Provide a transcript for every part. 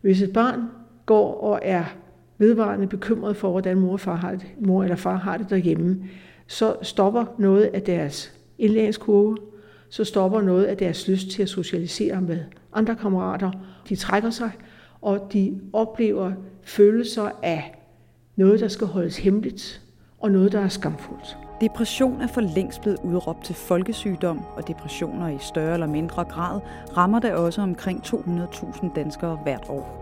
Hvis et barn går og er vedvarende bekymret for, hvordan mor, og far har det, mor eller far har det derhjemme, så stopper noget af deres indlæringskurve, så stopper noget af deres lyst til at socialisere med andre kammerater. De trækker sig, og de oplever følelser af noget, der skal holdes hemmeligt, og noget, der er skamfuldt. Depression er for længst blevet udråbt til folkesygdom, og depressioner i større eller mindre grad rammer der også omkring 200.000 danskere hvert år.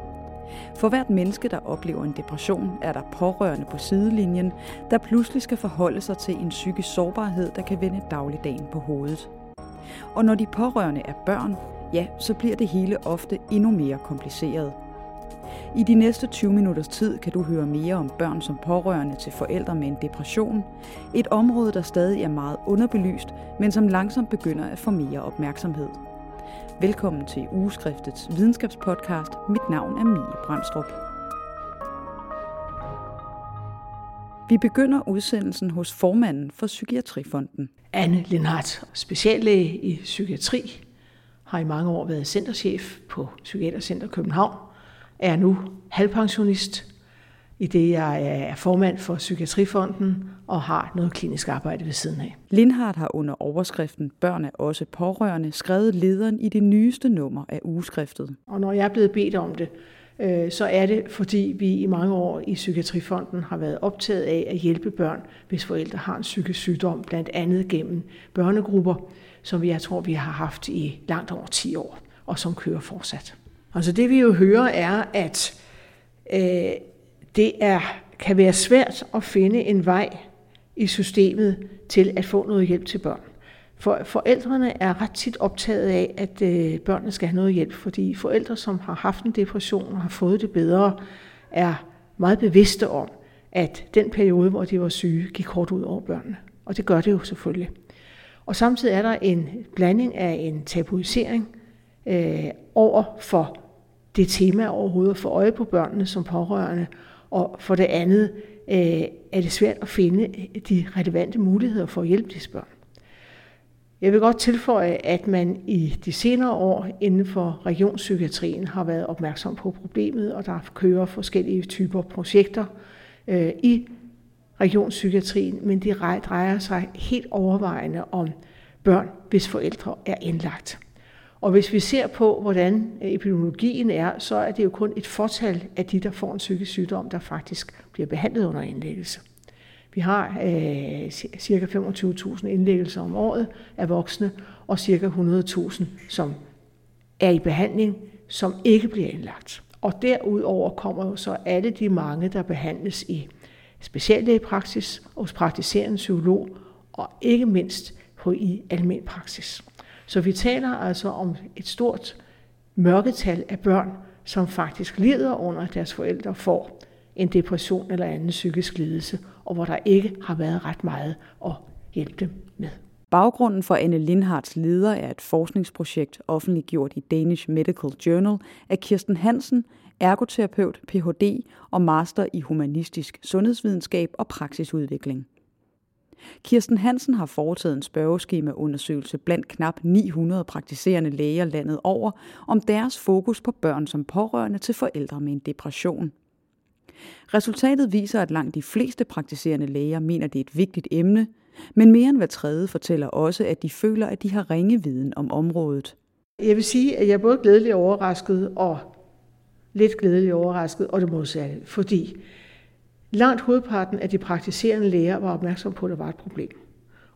For hvert menneske, der oplever en depression, er der pårørende på sidelinjen, der pludselig skal forholde sig til en psykisk sårbarhed, der kan vende dagligdagen på hovedet. Og når de pårørende er børn, ja, så bliver det hele ofte endnu mere kompliceret. I de næste 20 minutters tid kan du høre mere om børn som pårørende til forældre med en depression. Et område, der stadig er meget underbelyst, men som langsomt begynder at få mere opmærksomhed. Velkommen til Ugeskriftets videnskabspodcast. Mit navn er Mie Brandstrup. Vi begynder udsendelsen hos formanden for Psykiatrifonden. Anne Lindhardt, speciallæge i psykiatri, har i mange år været centerchef på Psykiatercenter København, er nu halvpensionist, i det jeg er formand for Psykiatrifonden og har noget klinisk arbejde ved siden af. Lindhardt har under overskriften Børn er også pårørende skrevet lederen i det nyeste nummer af ugeskriftet. Og når jeg er blevet bedt om det, øh, så er det, fordi vi i mange år i Psykiatrifonden har været optaget af at hjælpe børn, hvis forældre har en psykisk sygdom, blandt andet gennem børnegrupper, som jeg tror, vi har haft i langt over 10 år, og som kører fortsat. Altså det vi jo hører er, at øh, det er, kan være svært at finde en vej i systemet til at få noget hjælp til børn. For forældrene er ret tit optaget af, at øh, børnene skal have noget hjælp, fordi forældre, som har haft en depression og har fået det bedre, er meget bevidste om, at den periode, hvor de var syge, gik kort ud over børnene. Og det gør det jo selvfølgelig. Og samtidig er der en blanding af en tabuisering øh, over for det tema overhovedet at få øje på børnene som pårørende, og for det andet øh, er det svært at finde de relevante muligheder for at hjælpe disse børn. Jeg vil godt tilføje, at man i de senere år inden for regionspsykiatrien har været opmærksom på problemet, og der kører forskellige typer projekter øh, i regionspsykiatrien, men de drejer sig helt overvejende om børn, hvis forældre er indlagt. Og hvis vi ser på, hvordan øh, epidemiologien er, så er det jo kun et fortal af de, der får en psykisk sygdom, der faktisk bliver behandlet under indlæggelse. Vi har øh, ca. 25.000 indlæggelser om året af voksne, og ca. 100.000, som er i behandling, som ikke bliver indlagt. Og derudover kommer jo så alle de mange, der behandles i speciallægepraksis, hos praktiserende psykolog, og ikke mindst på i almen praksis. Så vi taler altså om et stort mørketal af børn, som faktisk lider under, at deres forældre får en depression eller anden psykisk lidelse, og hvor der ikke har været ret meget at hjælpe dem med. Baggrunden for Anne Lindhards leder er et forskningsprojekt offentliggjort i Danish Medical Journal af Kirsten Hansen, ergoterapeut, Ph.D. og master i humanistisk sundhedsvidenskab og praksisudvikling. Kirsten Hansen har foretaget en spørgeskemaundersøgelse blandt knap 900 praktiserende læger landet over om deres fokus på børn som pårørende til forældre med en depression. Resultatet viser, at langt de fleste praktiserende læger mener, det er et vigtigt emne, men mere end hver tredje fortæller også, at de føler, at de har ringe viden om området. Jeg vil sige, at jeg er både glædelig overrasket og lidt glædelig overrasket, og det modsatte, fordi Langt hovedparten af de praktiserende læger var opmærksom på, at der var et problem,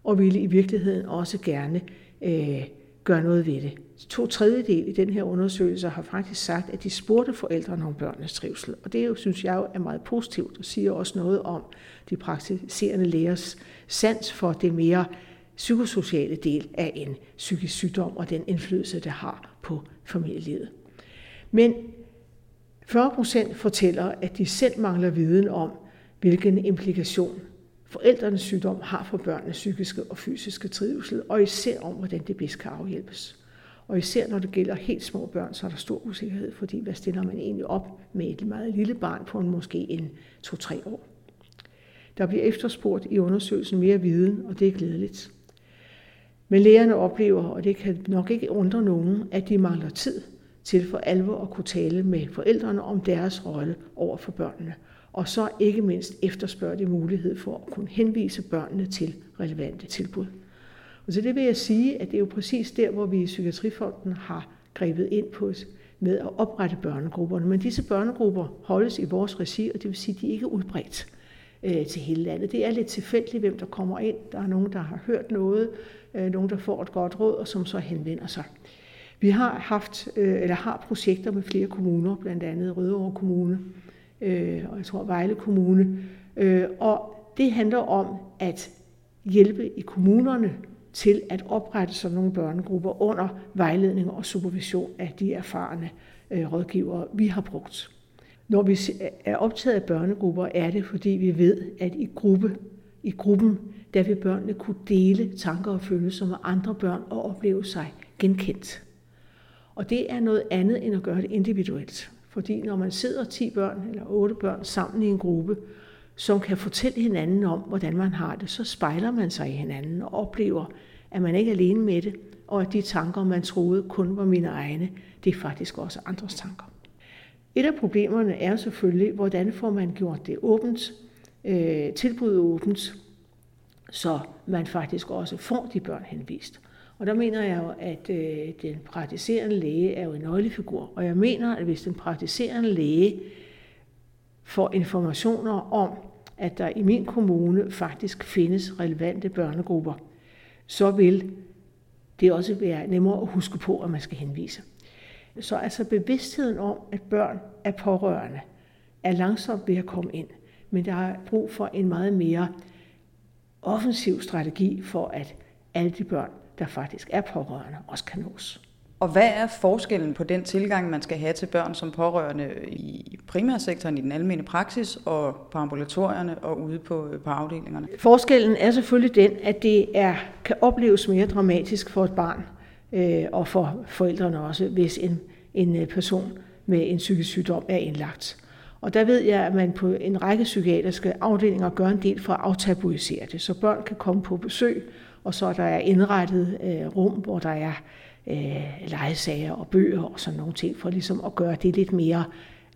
og ville i virkeligheden også gerne øh, gøre noget ved det. To tredjedel i den her undersøgelse har faktisk sagt, at de spurgte forældrene om børnenes trivsel. Og det jo, synes jeg jo er meget positivt og siger også noget om de praktiserende lægers sans for det mere psykosociale del af en psykisk sygdom og den indflydelse, det har på familielivet. Men 40 procent fortæller, at de selv mangler viden om, hvilken implikation forældrenes sygdom har for børnenes psykiske og fysiske trivsel, og især om, hvordan det bedst kan afhjælpes. Og især når det gælder helt små børn, så er der stor usikkerhed, fordi hvad stiller man egentlig op med et meget lille barn på en måske en 2-3 år. Der bliver efterspurgt i undersøgelsen mere viden, og det er glædeligt. Men lægerne oplever, og det kan nok ikke undre nogen, at de mangler tid til for alvor at kunne tale med forældrene om deres rolle over for børnene. Og så ikke mindst efterspørge de mulighed for at kunne henvise børnene til relevante tilbud. Og så det vil jeg sige, at det er jo præcis der, hvor vi i Psykiatrifonden har grebet ind på med at oprette børnegrupperne. Men disse børnegrupper holdes i vores regi, og det vil sige, at de ikke er udbredt øh, til hele landet. Det er lidt tilfældigt, hvem der kommer ind. Der er nogen, der har hørt noget, øh, nogen, der får et godt råd, og som så henvender sig. Vi har haft, øh, eller har projekter med flere kommuner, blandt andet Rødovre Kommune, øh, og jeg tror Vejle Kommune. Øh, og det handler om at hjælpe i kommunerne til at oprette sådan nogle børnegrupper under vejledning og supervision af de erfarne øh, rådgivere, vi har brugt. Når vi er optaget af børnegrupper, er det, fordi vi ved, at i, gruppe, i gruppen, der vil børnene kunne dele tanker og følelser med andre børn og opleve sig genkendt. Og det er noget andet end at gøre det individuelt. Fordi når man sidder 10 børn eller 8 børn sammen i en gruppe, som kan fortælle hinanden om, hvordan man har det, så spejler man sig i hinanden og oplever, at man ikke er alene med det, og at de tanker, man troede kun var mine egne, det er faktisk også andres tanker. Et af problemerne er selvfølgelig, hvordan får man gjort det åbent, øh, tilbuddet åbent, så man faktisk også får de børn henvist. Og der mener jeg jo, at øh, den praktiserende læge er jo en nøglefigur. Og jeg mener, at hvis den praktiserende læge får informationer om, at der i min kommune faktisk findes relevante børnegrupper, så vil det også være nemmere at huske på, at man skal henvise. Så altså bevidstheden om, at børn er pårørende, er langsomt ved at komme ind. Men der er brug for en meget mere offensiv strategi for, at alle de børn der faktisk er pårørende, også kan nås. Og hvad er forskellen på den tilgang, man skal have til børn som pårørende i primærsektoren, i den almene praksis, og på ambulatorierne og ude på, på afdelingerne? Forskellen er selvfølgelig den, at det er, kan opleves mere dramatisk for et barn, øh, og for forældrene også, hvis en, en øh, person med en psykisk sygdom er indlagt. Og der ved jeg, at man på en række psykiatriske afdelinger gør en del for at aftabuisere det, så børn kan komme på besøg og så der er der indrettet øh, rum, hvor der er øh, legesager og bøger og sådan nogle ting, for ligesom at gøre det lidt mere,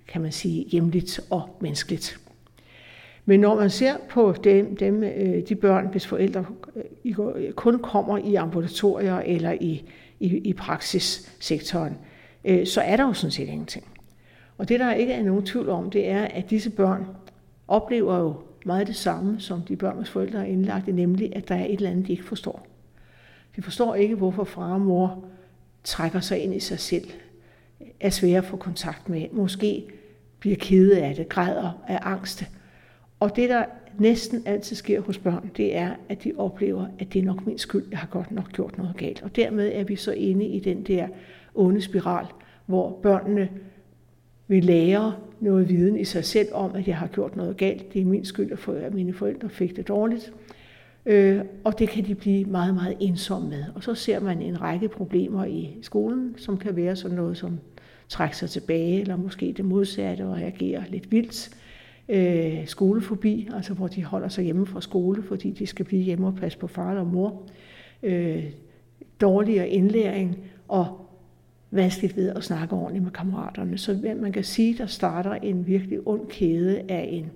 kan man sige, hjemligt og menneskeligt. Men når man ser på dem, dem øh, de børn, hvis forældre øh, kun kommer i ambulatorier eller i, i, i praksissektoren, øh, så er der jo sådan set ingenting. Og det, der ikke er nogen tvivl om, det er, at disse børn oplever jo meget det samme, som de børns forældre har indlagt, nemlig at der er et eller andet, de ikke forstår. De forstår ikke, hvorfor far og mor trækker sig ind i sig selv, er svære at få kontakt med, måske bliver kede af det, græder af angst. Og det, der næsten altid sker hos børn, det er, at de oplever, at det er nok min skyld, jeg har godt nok gjort noget galt. Og dermed er vi så inde i den der onde spiral, hvor børnene vil lære noget viden i sig selv om, at jeg har gjort noget galt. Det er min skyld, at mine forældre fik det dårligt. Øh, og det kan de blive meget, meget ensomme med. Og så ser man en række problemer i skolen, som kan være sådan noget som trække sig tilbage, eller måske det modsatte og reagere lidt vildt. Øh, skolefobi, altså hvor de holder sig hjemme fra skole, fordi de skal blive hjemme og passe på far og mor. Øh, dårligere indlæring og vanskeligt ved at snakke ordentligt med kammeraterne. Så man kan sige, der starter en virkelig ond kæde af en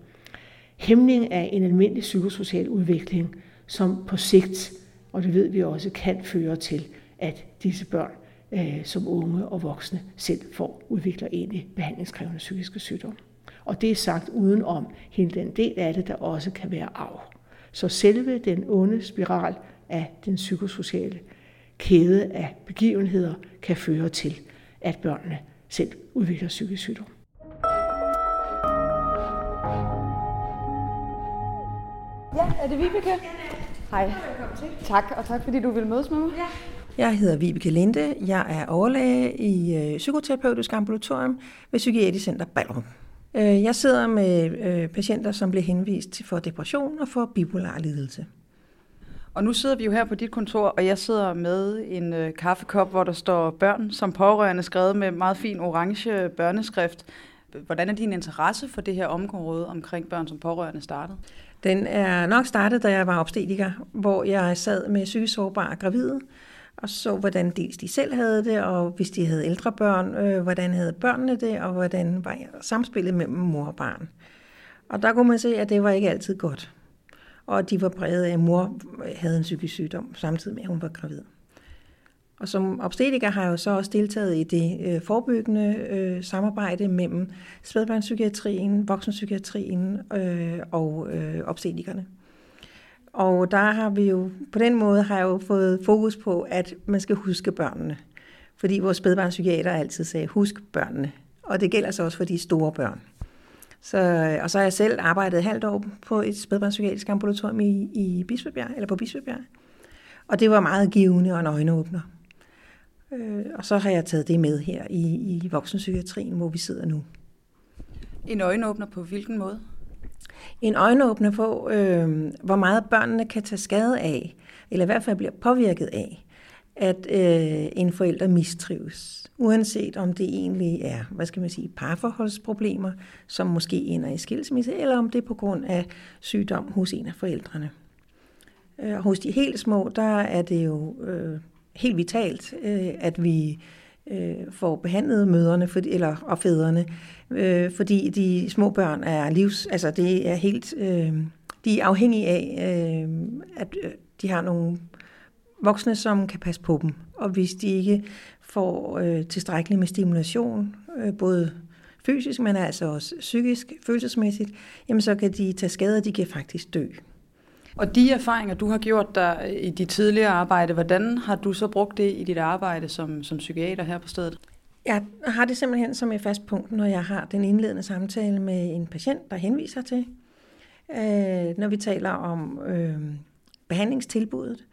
hæmning af en almindelig psykosocial udvikling, som på sigt, og det ved vi også, kan føre til, at disse børn øh, som unge og voksne selv får udvikler egentlig behandlingskrævende psykiske sygdomme. Og det er sagt uden om hele den del af det, der også kan være arv. Så selve den onde spiral af den psykosociale kæde af begivenheder kan føre til, at børnene selv udvikler psykisk sygdom. Ja, er det Vibeke? Hej. Tak, og tak fordi du vil mødes med mig. Ja. Jeg hedder Vibeke Linde. Jeg er overlæge i øh, psykoterapeutisk ambulatorium ved Psykiatrisk Center Ballerup. Øh, jeg sidder med øh, patienter, som bliver henvist for depression og for bipolar lidelse. Og nu sidder vi jo her på dit kontor, og jeg sidder med en øh, kaffekop, hvor der står børn som pårørende skrevet med meget fin orange børneskrift. Hvordan er din interesse for det her område omkring børn som pårørende startet? Den er nok startet, da jeg var obstetiker, hvor jeg sad med psykisk sårbare gravide, og så, hvordan dels de selv havde det, og hvis de havde ældre børn, øh, hvordan havde børnene det, og hvordan var samspillet mellem mor og barn. Og der kunne man se, at det var ikke altid godt. Og de var præget af, at mor havde en psykisk sygdom, samtidig med, at hun var gravid. Og som obstetriker har jeg jo så også deltaget i det øh, forebyggende øh, samarbejde mellem spædbørnspsykiatrien, voksenpsykiatrien øh, og øh, obstetrikerne. Og der har vi jo, på den måde har jeg jo fået fokus på, at man skal huske børnene. Fordi vores spædbarnspsykiater altid sagde, husk børnene. Og det gælder så også for de store børn. Så, og så har jeg selv arbejdet halvt år på et spædbarnspsykiatrisk ambulatorium i, i Bispebjerg, eller på Bispebjerg. Og det var meget givende og en øjenåbner. Øh, og så har jeg taget det med her i, i voksenpsykiatrien, hvor vi sidder nu. En øjenåbner på hvilken måde? En øjenåbner på, øh, hvor meget børnene kan tage skade af, eller i hvert fald bliver påvirket af, at øh, en forælder mistrives. Uanset om det egentlig er, hvad skal man sige, parforholdsproblemer, som måske ender i skilsmisse, eller om det er på grund af sygdom hos en af forældrene. Øh, og hos de helt små, der er det jo øh, helt vitalt, øh, at vi øh, får behandlet møderne for, eller, og fædrene, øh, fordi de små børn er livs, altså det er helt, øh, de er afhængige af, øh, at øh, de har nogle voksne, som kan passe på dem. Og hvis de ikke får øh, tilstrækkeligt med stimulation, øh, både fysisk, men altså også psykisk, følelsesmæssigt, jamen så kan de tage skade, og de kan faktisk dø. Og de erfaringer, du har gjort der i dit tidligere arbejde, hvordan har du så brugt det i dit arbejde som, som psykiater her på stedet? Jeg har det simpelthen som et fast punkt, når jeg har den indledende samtale med en patient, der henviser til. Øh, når vi taler om øh, behandlingstilbuddet,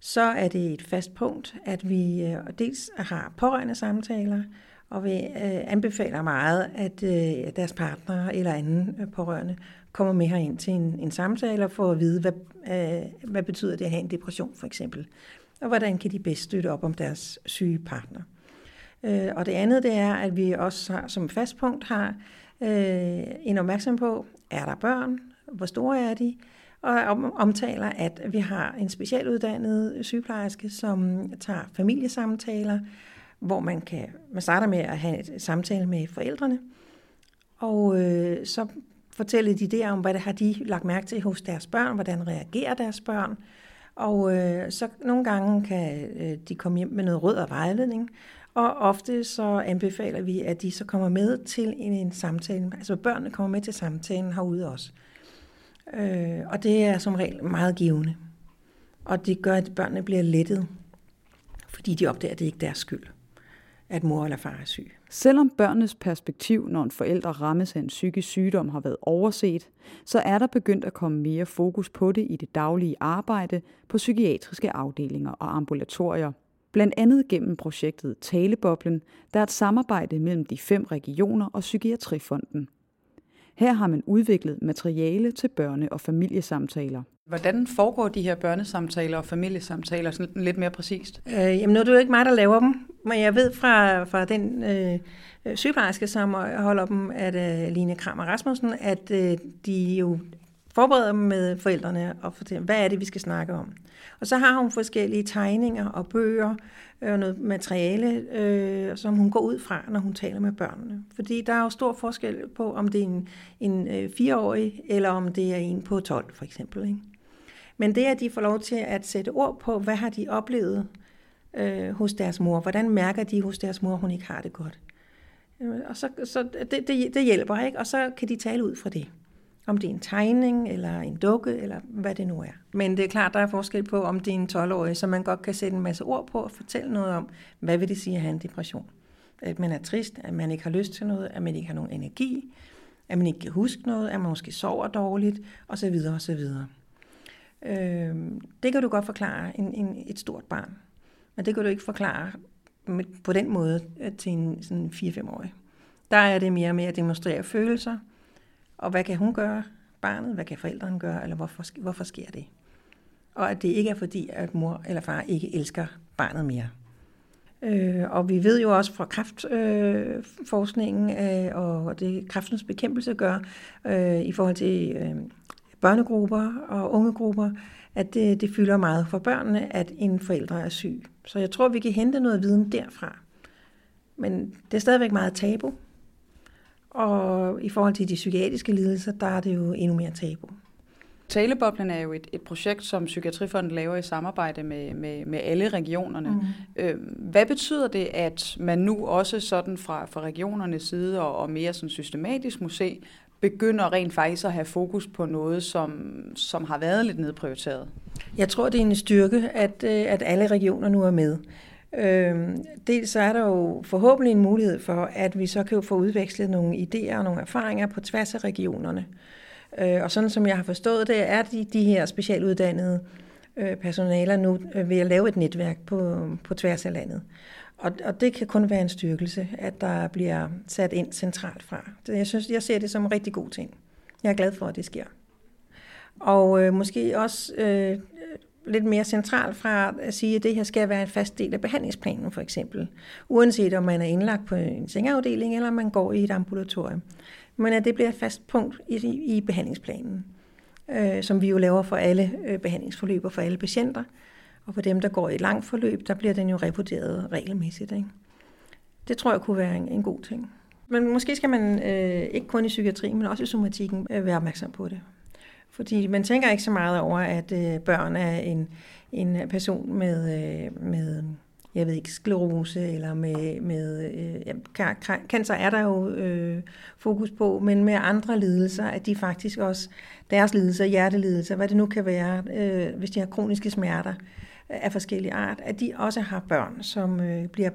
så er det et fast punkt, at vi øh, dels har pårørende samtaler, og vi øh, anbefaler meget, at øh, deres partner eller anden øh, pårørende kommer med her ind til en, en samtale og får at vide, hvad, øh, hvad betyder det at have en depression for eksempel, og hvordan kan de bedst støtte op om deres syge partner. Øh, og det andet det er, at vi også har, som fastpunkt har øh, en opmærksom på, er der børn, hvor store er de, og omtaler, at vi har en specialuddannet sygeplejerske, som tager familiesamtaler, hvor man kan man starter med at have et samtale med forældrene, og øh, så fortæller de der om, hvad det har de lagt mærke til hos deres børn, hvordan reagerer deres børn. Og øh, så nogle gange kan øh, de komme hjem med noget råd og vejledning, og ofte så anbefaler vi, at de så kommer med til en, en samtale. Altså børnene kommer med til samtalen herude også. Øh, Øh, og det er som regel meget givende. Og det gør, at børnene bliver lettet, fordi de opdager, at det ikke er deres skyld, at mor eller far er syg. Selvom børnenes perspektiv, når en forælder rammes af en psykisk sygdom, har været overset, så er der begyndt at komme mere fokus på det i det daglige arbejde på psykiatriske afdelinger og ambulatorier. Blandt andet gennem projektet Taleboblen, der er et samarbejde mellem de fem regioner og Psykiatrifonden. Her har man udviklet materiale til børne- og familiesamtaler. Hvordan foregår de her børnesamtaler og familiesamtaler sådan lidt mere præcist? Øh, jamen nu er det jo ikke mig, der laver dem, men jeg ved fra, fra den øh, sygeplejerske, som holder dem, at øh, Line Kramer Rasmussen, at øh, de jo forbereder dem med forældrene og fortæller, hvad er det, vi skal snakke om. Og så har hun forskellige tegninger og bøger øh, og noget materiale, øh, som hun går ud fra, når hun taler med børnene. Fordi der er jo stor forskel på, om det er en, en øh, fireårig, eller om det er en på 12 for eksempel. Ikke? Men det, at de får lov til at sætte ord på, hvad har de oplevet øh, hos deres mor, hvordan mærker de hos deres mor, hun ikke har det godt. Øh, og så, så det, det, det hjælper, ikke? Og så kan de tale ud fra det. Om det er en tegning, eller en dukke, eller hvad det nu er. Men det er klart, der er forskel på, om det er en 12-årig, så man godt kan sætte en masse ord på og fortælle noget om, hvad vil det sige at have en depression. At man er trist, at man ikke har lyst til noget, at man ikke har nogen energi, at man ikke kan huske noget, at man måske sover dårligt, osv. osv. Øh, det kan du godt forklare en, en, et stort barn. Men det kan du ikke forklare med, på den måde øh, til en sådan 4-5-årig. Der er det mere med at demonstrere følelser, og hvad kan hun gøre, barnet, hvad kan forældrene gøre, eller hvorfor, hvorfor sker det? Og at det ikke er fordi, at mor eller far ikke elsker barnet mere. Øh, og vi ved jo også fra kraftforskningen øh, øh, og det kræftens bekæmpelse gør øh, i forhold til øh, børnegrupper og ungegrupper, at det, det fylder meget for børnene, at en forælder er syg. Så jeg tror, vi kan hente noget viden derfra. Men det er stadigvæk meget tabu. Og i forhold til de psykiatriske lidelser, der er det jo endnu mere tabu. Taleboblen er jo et, et projekt, som Psykiatrifonden laver i samarbejde med, med, med alle regionerne. Mm. Øh, hvad betyder det, at man nu også sådan fra, fra regionernes side og, og mere sådan systematisk må se, begynder rent faktisk at have fokus på noget, som, som har været lidt nedprioriteret? Jeg tror, det er en styrke, at, øh, at alle regioner nu er med. Øhm, dels så er der jo forhåbentlig en mulighed for, at vi så kan få udvekslet nogle idéer og nogle erfaringer på tværs af regionerne. Øh, og sådan som jeg har forstået det, er de, de her specialuddannede øh, personaler nu øh, ved at lave et netværk på, på tværs af landet. Og, og det kan kun være en styrkelse, at der bliver sat ind centralt fra. Jeg synes, jeg ser det som en rigtig god ting. Jeg er glad for, at det sker. Og øh, måske også øh, lidt mere centralt fra at sige, at det her skal være en fast del af behandlingsplanen for eksempel. Uanset om man er indlagt på en sengeafdeling, eller man går i et ambulatorium men at det bliver et fast punkt i, i behandlingsplanen, øh, som vi jo laver for alle øh, behandlingsforløb og for alle patienter. Og for dem, der går i et langt forløb, der bliver den jo revurderet regelmæssigt. Ikke? Det tror jeg kunne være en, en god ting. Men måske skal man øh, ikke kun i psykiatrien, men også i somatikken øh, være opmærksom på det. Fordi man tænker ikke så meget over, at øh, børn er en, en person med, øh, med jeg ved ikke, sklerose eller med, med øh, ja, cancer er der jo øh, fokus på, men med andre lidelser, at de faktisk også, deres lidelser, hjertelidelser, hvad det nu kan være, øh, hvis de har kroniske smerter af forskellige art, at de også har børn, som øh, bliver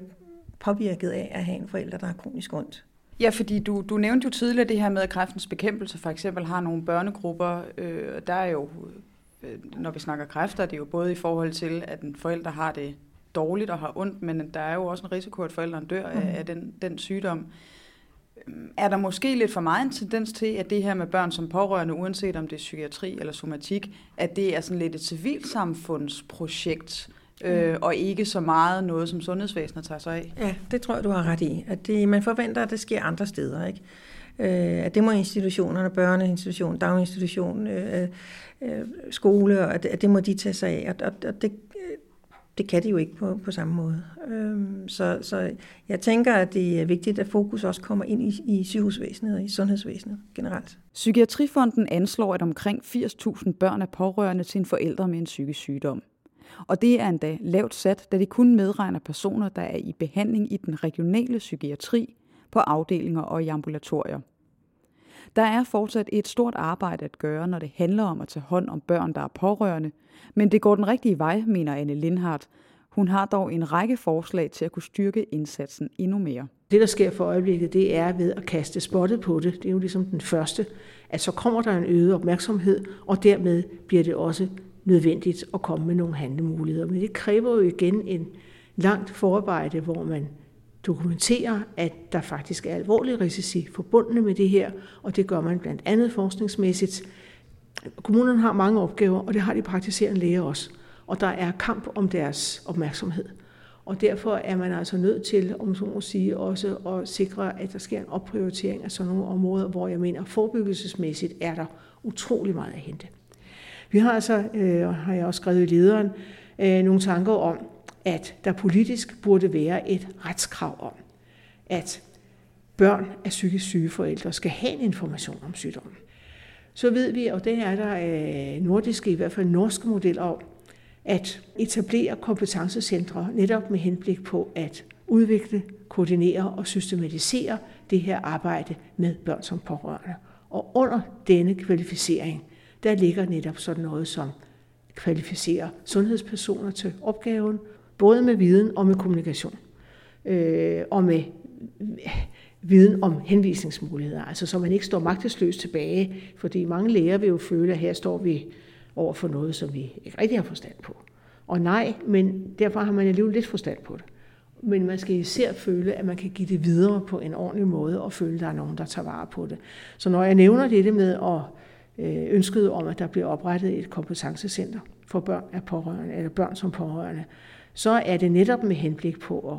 påvirket af at have en forælder, der har kronisk ondt. Ja, fordi du, du nævnte jo tidligere det her med, at kræftens bekæmpelse for eksempel har nogle børnegrupper. Øh, der er jo, øh, når vi snakker kræfter, det er jo både i forhold til, at en forælder har det dårligt og har ondt, men der er jo også en risiko, at forældrene dør af, mm. af den, den sygdom. Er der måske lidt for meget en tendens til, at det her med børn som pårørende, uanset om det er psykiatri eller somatik, at det er sådan lidt et civilsamfundsprojekt, øh, og ikke så meget noget, som sundhedsvæsenet tager sig af? Ja, det tror jeg, du har ret i. At det, man forventer, at det sker andre steder. Ikke? Øh, at det må institutionerne, børneinstitution, daginstitution, øh, øh, skole, og at, at det må de tage sig af. Og, og det, det kan de jo ikke på, på samme måde. Øhm, så, så jeg tænker, at det er vigtigt, at fokus også kommer ind i, i sygehusvæsenet og i sundhedsvæsenet generelt. Psykiatrifonden anslår, at omkring 80.000 børn er pårørende til en forælder med en psykisk sygdom. Og det er endda lavt sat, da de kun medregner personer, der er i behandling i den regionale psykiatri, på afdelinger og i ambulatorier. Der er fortsat et stort arbejde at gøre, når det handler om at tage hånd om børn, der er pårørende, men det går den rigtige vej, mener Anne Lindhardt. Hun har dog en række forslag til at kunne styrke indsatsen endnu mere. Det, der sker for øjeblikket, det er ved at kaste spottet på det. Det er jo ligesom den første, at så kommer der en øget opmærksomhed, og dermed bliver det også nødvendigt at komme med nogle handlemuligheder. Men det kræver jo igen en langt forarbejde, hvor man dokumenterer, at der faktisk er alvorlige risici forbundne med det her, og det gør man blandt andet forskningsmæssigt. Kommunerne har mange opgaver, og det har de praktiserende læger også. Og der er kamp om deres opmærksomhed. Og derfor er man altså nødt til, om så må sige, også at sikre, at der sker en opprioritering af sådan nogle områder, hvor jeg mener, forebyggelsesmæssigt er der utrolig meget at hente. Vi har altså, øh, har jeg også skrevet i lederen, øh, nogle tanker om, at der politisk burde være et retskrav om, at børn af psykisk syge forældre skal have en information om sygdommen. Så ved vi, og det er der øh, nordiske, i hvert fald norske modeller om, at etablere kompetencecentre netop med henblik på at udvikle, koordinere og systematisere det her arbejde med børn som pårørende. Og under denne kvalificering, der ligger netop sådan noget som kvalificere sundhedspersoner til opgaven, både med viden og med kommunikation. Øh, og med viden om henvisningsmuligheder, altså så man ikke står magtesløs tilbage, fordi mange læger vil jo føle, at her står vi over for noget, som vi ikke rigtig har forstand på. Og nej, men derfor har man alligevel lidt forstand på det. Men man skal især føle, at man kan give det videre på en ordentlig måde, og føle, at der er nogen, der tager vare på det. Så når jeg nævner det med at Øh, ønsket om, at der bliver oprettet et kompetencecenter for børn af pårørende, eller børn som pårørende, så er det netop med henblik på at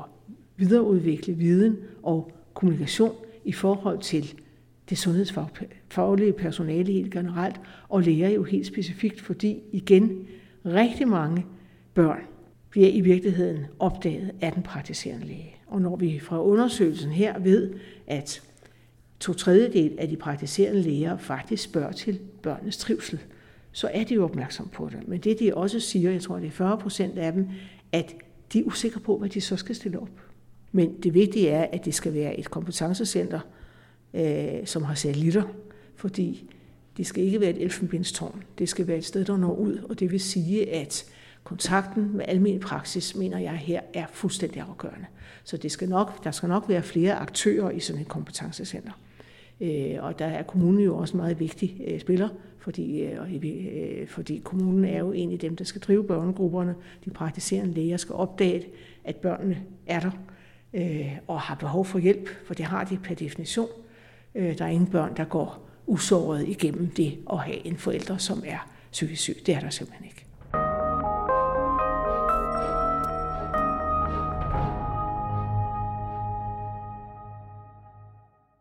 videreudvikle viden og kommunikation i forhold til det sundhedsfaglige personale helt generelt, og læger jo helt specifikt, fordi igen, rigtig mange børn bliver i virkeligheden opdaget af den praktiserende læge. Og når vi fra undersøgelsen her ved, at to tredjedel af de praktiserende læger faktisk spørger til børnenes trivsel, så er de jo opmærksom på det. Men det de også siger, jeg tror det er 40 procent af dem, at de er usikre på, hvad de så skal stille op. Men det vigtige er, at det skal være et kompetencecenter, øh, som har satellitter, fordi det skal ikke være et elfenbindstårn. Det skal være et sted, der når ud, og det vil sige, at kontakten med almen praksis, mener jeg her, er fuldstændig afgørende. Så det skal nok, der skal nok være flere aktører i sådan et kompetencecenter. Øh, og der er kommunen jo også en meget vigtig øh, spiller, fordi, øh, øh, fordi kommunen er jo en af dem, der skal drive børnegrupperne. De praktiserende læger skal opdage, at børnene er der øh, og har behov for hjælp, for det har de per definition. Øh, der er ingen børn, der går usåret igennem det at have en forælder, som er psykisk syg. Det er der simpelthen ikke.